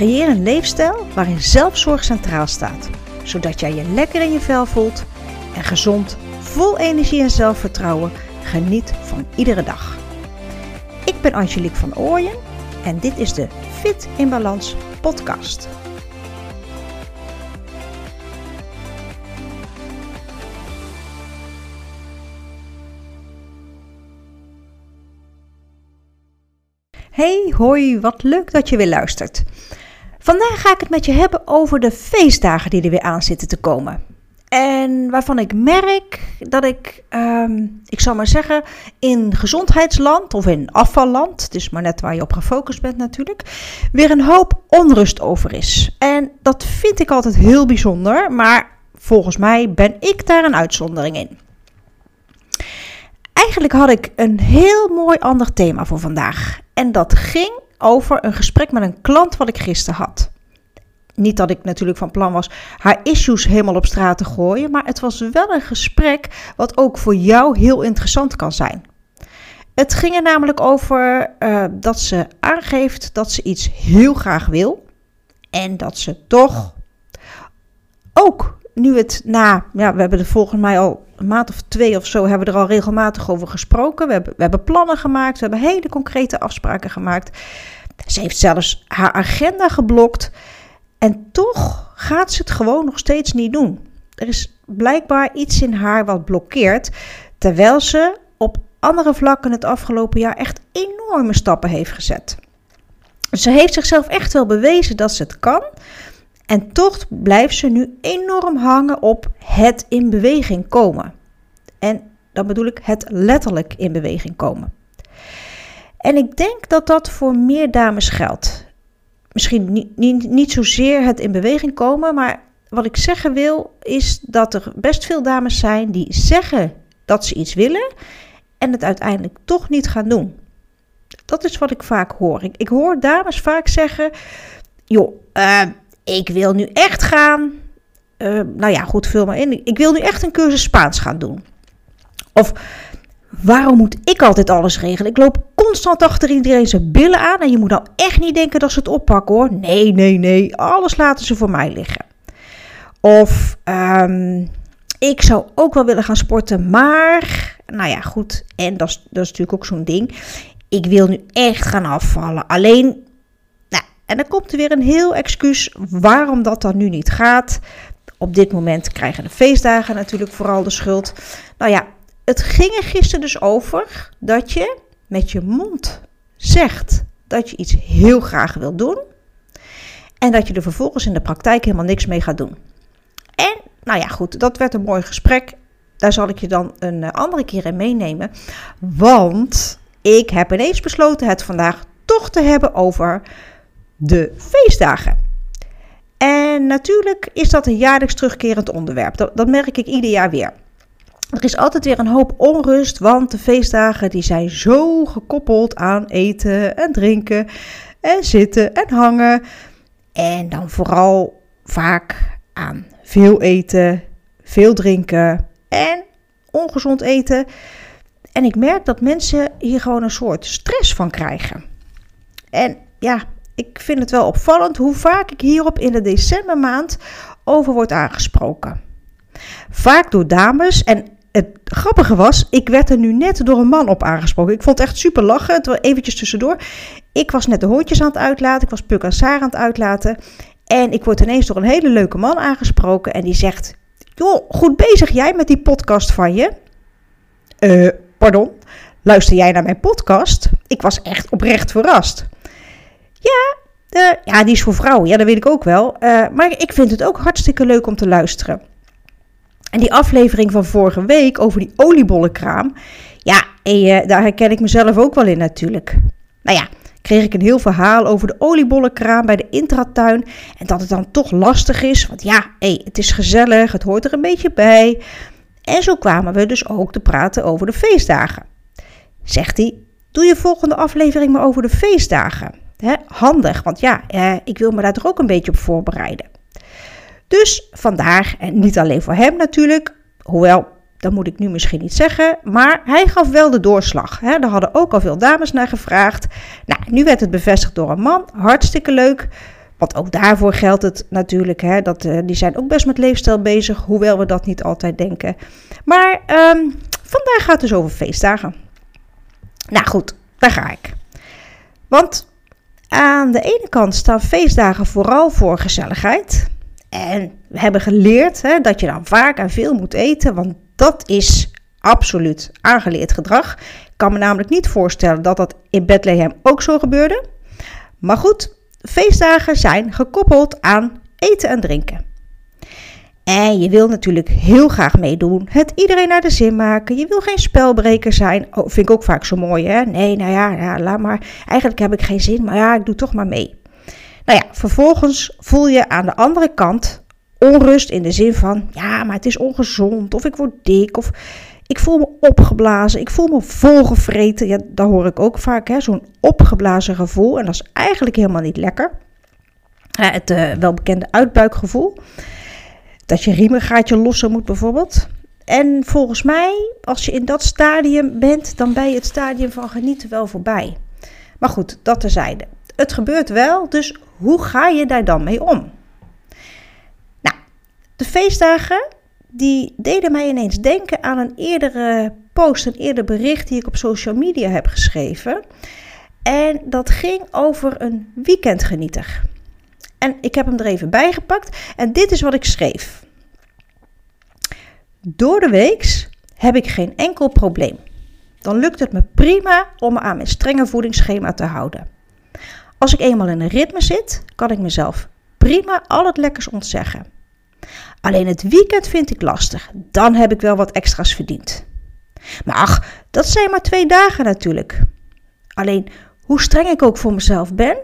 Creëer een leefstijl waarin zelfzorg centraal staat, zodat jij je lekker in je vel voelt en gezond, vol energie en zelfvertrouwen geniet van iedere dag. Ik ben Angelique van Ooyen en dit is de Fit in Balans podcast. Hey, hoi, wat leuk dat je weer luistert. Vandaag ga ik het met je hebben over de feestdagen die er weer aan zitten te komen. En waarvan ik merk dat ik, ehm, ik zal maar zeggen, in gezondheidsland of in afvalland, het is maar net waar je op gefocust bent natuurlijk, weer een hoop onrust over is. En dat vind ik altijd heel bijzonder, maar volgens mij ben ik daar een uitzondering in. Eigenlijk had ik een heel mooi ander thema voor vandaag. En dat ging over een gesprek met een klant wat ik gisteren had. Niet dat ik natuurlijk van plan was haar issues helemaal op straat te gooien, maar het was wel een gesprek wat ook voor jou heel interessant kan zijn. Het ging er namelijk over uh, dat ze aangeeft dat ze iets heel graag wil en dat ze toch ook nu het na, ja, we hebben er volgens mij al een maand of twee of zo, hebben we er al regelmatig over gesproken. We hebben, we hebben plannen gemaakt, we hebben hele concrete afspraken gemaakt. Ze heeft zelfs haar agenda geblokt. En toch gaat ze het gewoon nog steeds niet doen. Er is blijkbaar iets in haar wat blokkeert, terwijl ze op andere vlakken het afgelopen jaar echt enorme stappen heeft gezet. Ze heeft zichzelf echt wel bewezen dat ze het kan. En toch blijft ze nu enorm hangen op het in beweging komen. En dan bedoel ik het letterlijk in beweging komen. En ik denk dat dat voor meer dames geldt. Misschien niet, niet, niet zozeer het in beweging komen, maar wat ik zeggen wil is dat er best veel dames zijn die zeggen dat ze iets willen en het uiteindelijk toch niet gaan doen. Dat is wat ik vaak hoor. Ik, hoor dames vaak zeggen: joh, uh, ik wil nu echt gaan. Uh, nou ja, goed, vul maar in. Ik wil nu echt een cursus Spaans gaan doen. Of waarom moet ik altijd alles regelen? Ik loop constant achter iedereen zijn billen aan. En je moet nou echt niet denken dat ze het oppakken hoor. Nee, nee, nee. Alles laten ze voor mij liggen. Of um, ik zou ook wel willen gaan sporten, maar. Nou ja, goed. En dat is, dat is natuurlijk ook zo'n ding. Ik wil nu echt gaan afvallen. Alleen en dan komt er weer een heel excuus waarom dat dan nu niet gaat. Op dit moment krijgen de feestdagen natuurlijk vooral de schuld. Nou ja, het ging er gisteren dus over dat je met je mond zegt dat je iets heel graag wil doen. En dat je er vervolgens in de praktijk helemaal niks mee gaat doen. En nou ja, goed, dat werd een mooi gesprek. Daar zal ik je dan een eh, andere keer in meenemen. Want ik heb ineens besloten het vandaag toch te hebben over de feestdagen. En natuurlijk is dat een jaarlijks terugkerend onderwerp. Dat, dat, merk ik ieder jaar weer. Er is altijd weer een hoop onrust, want de feestdagen die zijn zo gekoppeld aan eten en drinken en zitten en hangen. En dan vooral vaak aan veel eten, veel drinken en ongezond eten. En ik merk dat mensen hier gewoon een soort stress van krijgen. En ja, ik vind het wel opvallend hoe vaak ik hierop in de decembermaand over word aangesproken. Vaak door dames en het grappige was, ik werd er nu net door een man op aangesproken. Ik vond het echt super lachen. Het eventjes tussendoor. Ik was net de hondjes aan het uitlaten. Ik was Puk en aan het uitlaten. En ik word ineens door een hele leuke man aangesproken. En die zegt, joh, goed bezig jij met die podcast van je? Uh, pardon, luister jij naar mijn podcast? Ik was echt oprecht verrast. Ja, uh, ja, die is voor vrouwen. Ja, dat weet ik ook wel. Uh, maar ik vind het ook hartstikke leuk om te luisteren. En die aflevering van vorige week over die oliebollenkraam. Ja, en, uh, daar herken ik mezelf ook wel in natuurlijk. Nou ja, kreeg ik een heel verhaal over de oliebollenkraam bij de intratuin. En dat het dan toch lastig is. Want ja, hey, het is gezellig, het hoort er een beetje bij. En zo kwamen we dus ook te praten over de feestdagen. Zegt hij, doe je volgende aflevering maar over de feestdagen handig, want ja, eh, ik wil me daar toch ook een beetje op voorbereiden. Dus vandaar, en niet alleen voor hem natuurlijk, hoewel, dat moet ik nu misschien niet zeggen, maar hij gaf wel de doorslag. Hè. Daar hadden ook al veel dames naar gevraagd. Nou, nu werd het bevestigd door een man, hartstikke leuk. Want ook daarvoor geldt het natuurlijk. Hè, dat, uh, die zijn ook best met leefstijl bezig, hoewel we dat niet altijd denken. Maar um, vandaag gaat het dus over feestdagen. Nou goed, daar ga ik. Want aan de ene kant staan feestdagen vooral voor gezelligheid. En we hebben geleerd hè, dat je dan vaak en veel moet eten, want dat is absoluut aangeleerd gedrag. Ik kan me namelijk niet voorstellen dat dat in Bethlehem ook zo gebeurde. Maar goed, feestdagen zijn gekoppeld aan eten en drinken. Je wil natuurlijk heel graag meedoen, het iedereen naar de zin maken. Je wil geen spelbreker zijn. Oh, vind ik ook vaak zo mooi, hè? Nee, nou ja, ja, laat maar. Eigenlijk heb ik geen zin, maar ja, ik doe toch maar mee. Nou ja, vervolgens voel je aan de andere kant onrust in de zin van, ja, maar het is ongezond, of ik word dik, of ik voel me opgeblazen, ik voel me volgevreten. Ja, dat hoor ik ook vaak, hè, zo'n opgeblazen gevoel. En dat is eigenlijk helemaal niet lekker. het uh, welbekende uitbuikgevoel. Dat je riemengaatje lossen moet bijvoorbeeld. En volgens mij, als je in dat stadium bent, dan ben je het stadium van genieten wel voorbij. Maar goed, dat terzijde. Het gebeurt wel, dus hoe ga je daar dan mee om? Nou, de feestdagen die deden mij ineens denken aan een eerdere post, een eerder bericht die ik op social media heb geschreven. En dat ging over een weekendgenieter. En ik heb hem er even bij gepakt en dit is wat ik schreef. Door de weeks heb ik geen enkel probleem. Dan lukt het me prima om me aan mijn strenge voedingsschema te houden. Als ik eenmaal in een ritme zit, kan ik mezelf prima al het lekkers ontzeggen. Alleen het weekend vind ik lastig. Dan heb ik wel wat extra's verdiend. Maar ach, dat zijn maar twee dagen natuurlijk. Alleen hoe streng ik ook voor mezelf ben,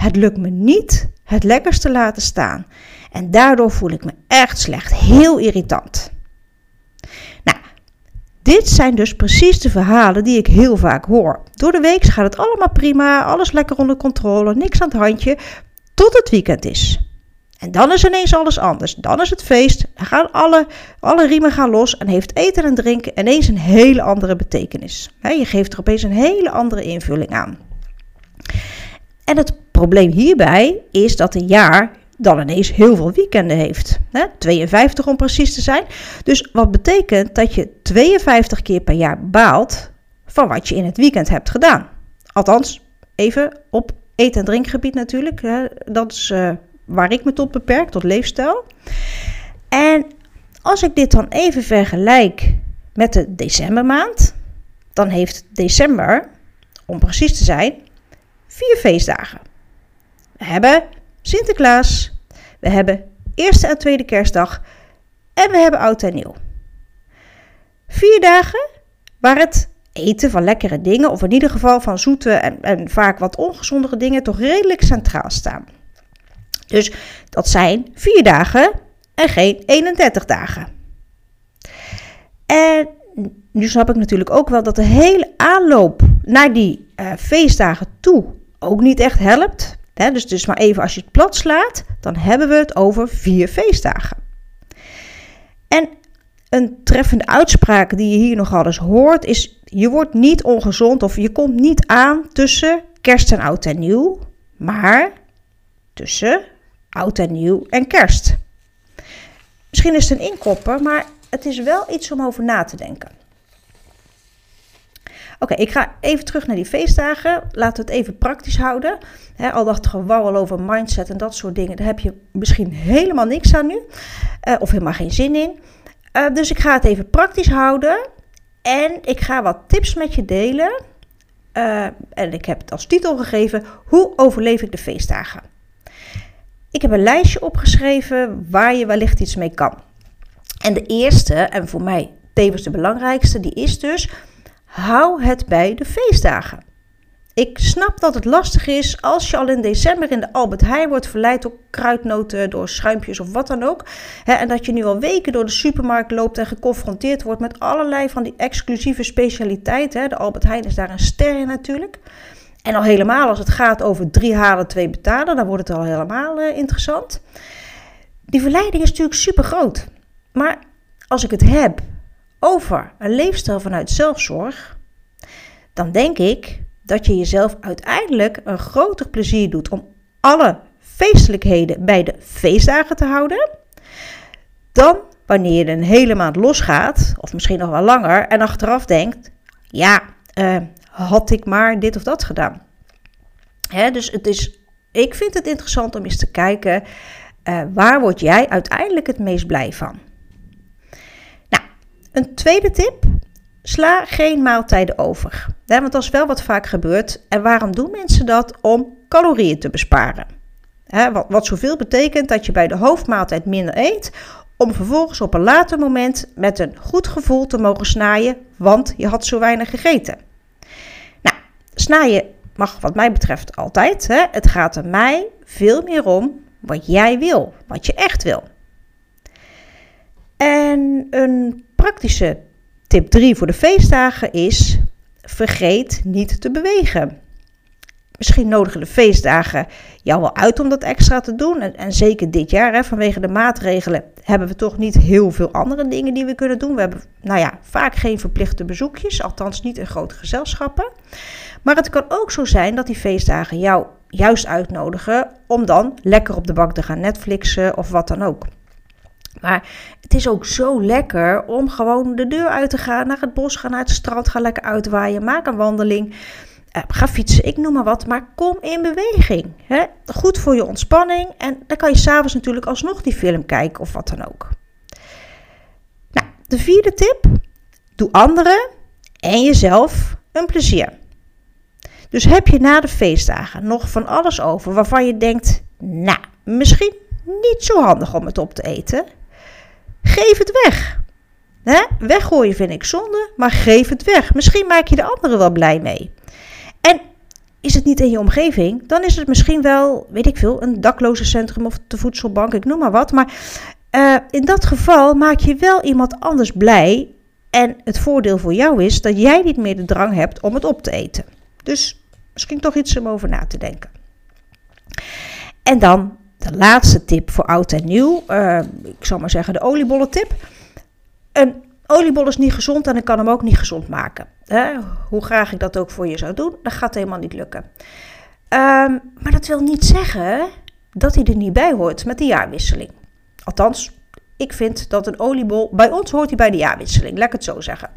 het lukt me niet het lekkers te laten staan. En daardoor voel ik me echt slecht, heel irritant. Nou, dit zijn dus precies de verhalen die ik heel vaak hoor. Door de week gaat het allemaal prima, alles lekker onder controle, niks aan het handje, tot het weekend is. En dan is ineens alles anders. Dan is het feest. Dan gaan alle, alle riemen gaan los en heeft eten en drinken ineens een hele andere betekenis. je geeft er opeens een hele andere invulling aan. En het probleem hierbij is dat een jaar dan ineens heel veel weekenden heeft. 52 om precies te zijn. Dus wat betekent dat je 52 keer per jaar baalt van wat je in het weekend hebt gedaan. Althans, even op eten- en drinkgebied natuurlijk. Dat is uh, waar ik me tot beperk, tot leefstijl. En als ik dit dan even vergelijk met de decembermaand, dan heeft december, om precies te zijn, vier feestdagen. We hebben Sinterklaas, we hebben eerste en tweede kerstdag en we hebben oud en nieuw. Vier dagen waar het eten van lekkere dingen, of in ieder geval van zoete en, en vaak wat ongezondere dingen, toch redelijk centraal staan. Dus dat zijn vier dagen en geen 31 dagen. En nu snap ik natuurlijk ook wel dat de hele aanloop naar die uh, feestdagen toe ook niet echt helpt. Dus, dus maar even als je het plat slaat, dan hebben we het over vier feestdagen. En een treffende uitspraak die je hier nogal eens hoort is: je wordt niet ongezond of je komt niet aan tussen kerst en oud en nieuw, maar tussen oud en nieuw en kerst. Misschien is het een inkopper, maar het is wel iets om over na te denken. Oké, ik ga even terug naar die feestdagen. Laten we het even praktisch houden. al dat gewauwel over mindset en dat soort dingen, daar heb je misschien helemaal niks aan nu. Uh, of helemaal geen zin in. Uh, dus ik ga het even praktisch houden. En ik ga wat tips met je delen. Uh, en ik heb het als titel gegeven: Hoe overleef ik de feestdagen? Ik heb een lijstje opgeschreven waar je wellicht iets mee kan. En de eerste, en voor mij tevens de belangrijkste, die is dus: hou het bij de feestdagen. Ik snap dat het lastig is als je al in december in de Albert Heijn wordt verleid door kruidnoten, door schuimpjes of wat dan ook. Hè, en dat je nu al weken door de supermarkt loopt en geconfronteerd wordt met allerlei van die exclusieve specialiteiten. Hè. De Albert Heijn is daar een ster in natuurlijk. En al helemaal als het gaat over drie halen, twee betalen, dan wordt het al helemaal uh, interessant. Die verleiding is natuurlijk super groot. Maar als ik het heb over een leefstijl vanuit zelfzorg, dan denk ik dat je jezelf uiteindelijk een groter plezier doet om alle feestelijkheden bij de feestdagen te houden, dan wanneer je een hele maand losgaat, of misschien nog wel langer, en achteraf denkt: ja, uh, had ik maar dit of dat gedaan. Hè, dus het is, ik vind het interessant om eens te kijken, uh, waar word jij uiteindelijk het meest blij van? Een tweede tip, sla geen maaltijden over. Hè, want dat is wel wat vaak gebeurt. En waarom doen mensen dat? Om calorieën te besparen. Wat, wat zoveel betekent dat je bij de hoofdmaaltijd minder eet, om vervolgens op een later moment met een goed gevoel te mogen snijden, want je had zo weinig gegeten. Nou, snijden mag wat mij betreft altijd. Hè? Het gaat er mij veel meer om wat jij wil, wat je echt wil. En een praktische tip 3 voor de feestdagen is: vergeet niet te bewegen. Misschien nodigen de feestdagen jou wel uit om dat extra te doen. En, zeker dit jaar, hè, vanwege de maatregelen, hebben we toch niet heel veel andere dingen die we kunnen doen. We hebben, nou ja, vaak geen verplichte bezoekjes, althans niet in grote gezelschappen. Maar het kan ook zo zijn dat die feestdagen jou juist uitnodigen om dan lekker op de bank te gaan Netflixen of wat dan ook. Maar het is ook zo lekker om gewoon de deur uit te gaan, naar het bos gaan, naar het strand, ga lekker uitwaaien, maak een wandeling. Uh, ga fietsen, ik noem maar wat, maar kom in beweging. Hè? Goed voor je ontspanning en dan kan je s'avonds natuurlijk alsnog die film kijken of wat dan ook. Nou, de vierde tip, doe anderen en jezelf een plezier. Dus heb je na de feestdagen nog van alles over waarvan je denkt, nou, misschien niet zo handig om het op te eten, geef het weg. Hè? Weggooien vind ik zonde, maar geef het weg. Misschien maak je de anderen wel blij mee. En is het niet in je omgeving, dan is het misschien wel, weet ik veel, een daklozencentrum of de voedselbank, ik noem maar wat. Maar uh, in dat geval maak je wel iemand anders blij. En het voordeel voor jou is dat jij niet meer de drang hebt om het op te eten. Dus misschien toch iets om over na te denken. En dan de laatste tip voor oud en nieuw. Uh, ik zal maar zeggen de oliebollen tip. Een oliebol is niet gezond en ik kan hem ook niet gezond maken. Hè? Hoe graag ik dat ook voor je zou doen, dat gaat helemaal niet lukken. Um, maar dat wil niet zeggen dat hij er niet bij hoort met de jaarwisseling. Althans, ik vind dat een oliebol, bij ons hoort hij bij de jaarwisseling, laat ik het zo zeggen.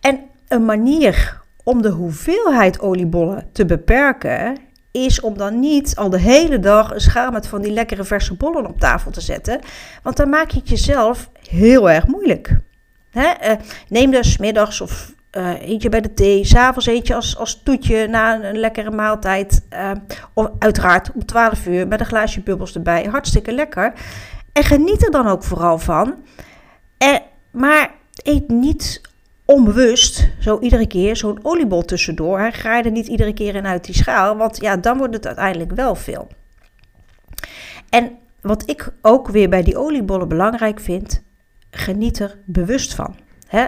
En een manier om de hoeveelheid oliebollen te beperken, is om dan niet al de hele dag een schaal met van die lekkere verse bollen op tafel te zetten. Want dan maak je het jezelf heel erg moeilijk. Hè? Uh, neem dus middags of uh, eentje bij de thee, s'avonds eentje als, als toetje na een, lekkere maaltijd. Uh, of uiteraard om 12 uur met een glaasje bubbels erbij. Hartstikke lekker. En geniet er dan ook vooral van. Maar eet niet onbewust zo iedere keer zo'n oliebol tussendoor. Ga je er niet iedere keer in uit die schaal, want ja, dan wordt het uiteindelijk wel veel. En wat ik ook weer bij die oliebollen belangrijk vind, geniet er bewust van.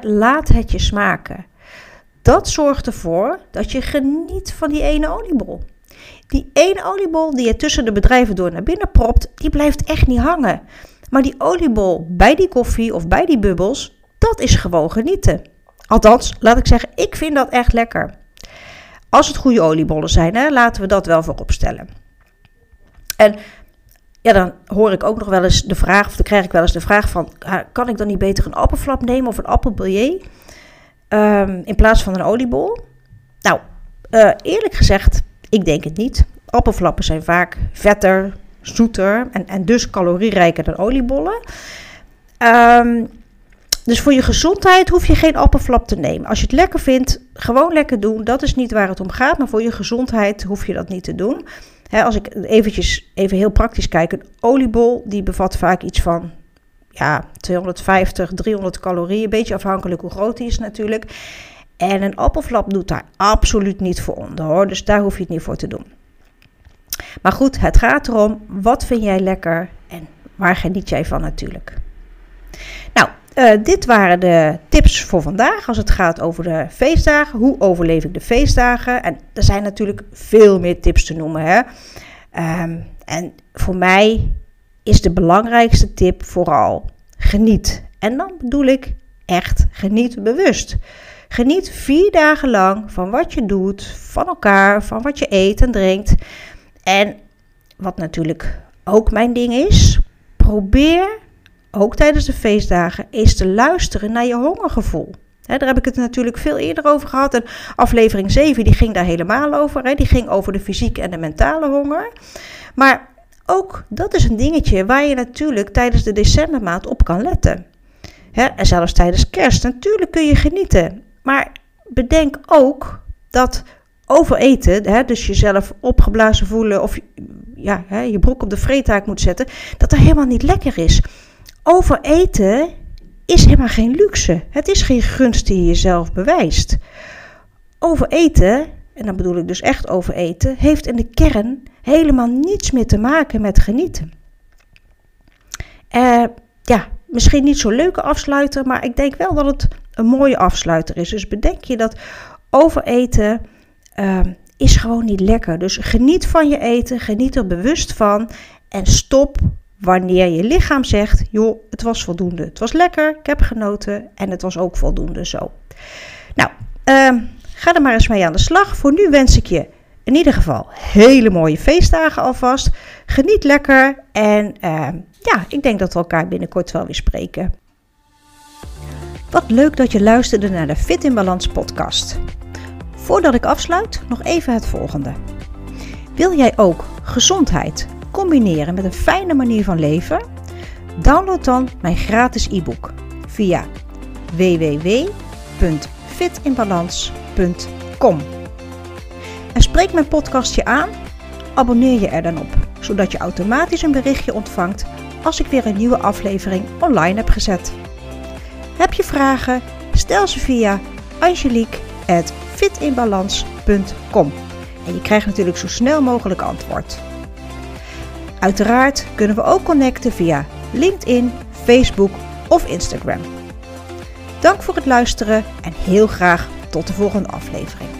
Laat het je smaken. Dat zorgt ervoor dat je geniet van die ene oliebol. Die ene oliebol die je tussen de bedrijven door naar binnen propt, die blijft echt niet hangen. Maar die oliebol bij die koffie of bij die bubbels, dat is gewoon genieten. Althans, laat ik zeggen, ik vind dat echt lekker. Als het goede oliebollen zijn, hè, laten we dat wel voorop stellen. En ja, dan hoor ik ook nog wel eens de vraag, of dan krijg ik wel eens de vraag van, kan ik dan niet beter een appelflap nemen of een appelbillet um, in plaats van een oliebol? Nou, uh, eerlijk gezegd, ik denk het niet. Appelflappen zijn vaak vetter, zoeter en, en dus calorierijker dan oliebollen. Um, dus voor je gezondheid hoef je geen appelflap te nemen. Als je het lekker vindt, gewoon lekker doen. Dat is niet waar het om gaat. Maar voor je gezondheid hoef je dat niet te doen. als ik eventjes, even heel praktisch kijk. Een oliebol die bevat vaak iets van ja, 250, 300 calorieën. Een beetje afhankelijk hoe groot die is natuurlijk. En een appelflap doet daar absoluut niet voor onder hoor. Dus daar hoef je het niet voor te doen. Maar goed, het gaat erom, wat vind jij lekker en waar geniet jij van natuurlijk. Nou, uh, dit waren de tips voor vandaag als het gaat over de feestdagen. Hoe overleef ik de feestdagen? En er zijn natuurlijk veel meer tips te noemen. Hè? Um, en voor mij is de belangrijkste tip vooral geniet. En dan bedoel ik echt geniet bewust. Geniet vier dagen lang van wat je doet, van elkaar, van wat je eet en drinkt. En wat natuurlijk ook mijn ding is, probeer ook tijdens de feestdagen eens te luisteren naar je hongergevoel. daar heb ik het natuurlijk veel eerder over gehad. En aflevering 7 die ging daar helemaal over. die ging over de fysieke en de mentale honger. Maar ook dat is een dingetje waar je natuurlijk tijdens de decembermaand op kan letten. en zelfs tijdens kerst. Natuurlijk kun je genieten. Maar bedenk ook dat overeten, dus jezelf opgeblazen voelen of ja, je broek op de vreetaak moet zetten, dat dat helemaal niet lekker is. Overeten is helemaal geen luxe. Het is geen gunst die je jezelf bewijst. Overeten, en dan bedoel ik dus echt overeten, heeft in de kern helemaal niets meer te maken met genieten. Uh, ja, misschien niet zo'n leuke afsluiter, maar ik denk wel dat het een mooie afsluiter is. Dus bedenk je dat overeten uh, is gewoon niet lekker. Dus geniet van je eten, geniet er bewust van en stop wanneer je lichaam zegt: joh, het was voldoende. Het was lekker, ik heb genoten en het was ook voldoende zo. Nou, uh, ga er maar eens mee aan de slag. Voor nu wens ik je in ieder geval hele mooie feestdagen alvast. Geniet lekker en uh, ja, ik denk dat we elkaar binnenkort wel weer spreken. Wat leuk dat je luisterde naar de Fit in Balans podcast. Voordat ik afsluit, nog even het volgende. Wil jij ook gezondheid combineren met een fijne manier van leven? Download dan mijn gratis e-book via www.fitinbalans.com. En spreek mijn podcast je aan, abonneer je er dan op, zodat je automatisch een berichtje ontvangt als ik weer een nieuwe aflevering online heb gezet. Heb je vragen? Stel ze via angelique.fitinbalans.com en je krijgt natuurlijk zo snel mogelijk antwoord. Uiteraard kunnen we ook connecten via LinkedIn, Facebook of Instagram. Dank voor het luisteren en heel graag tot de volgende aflevering.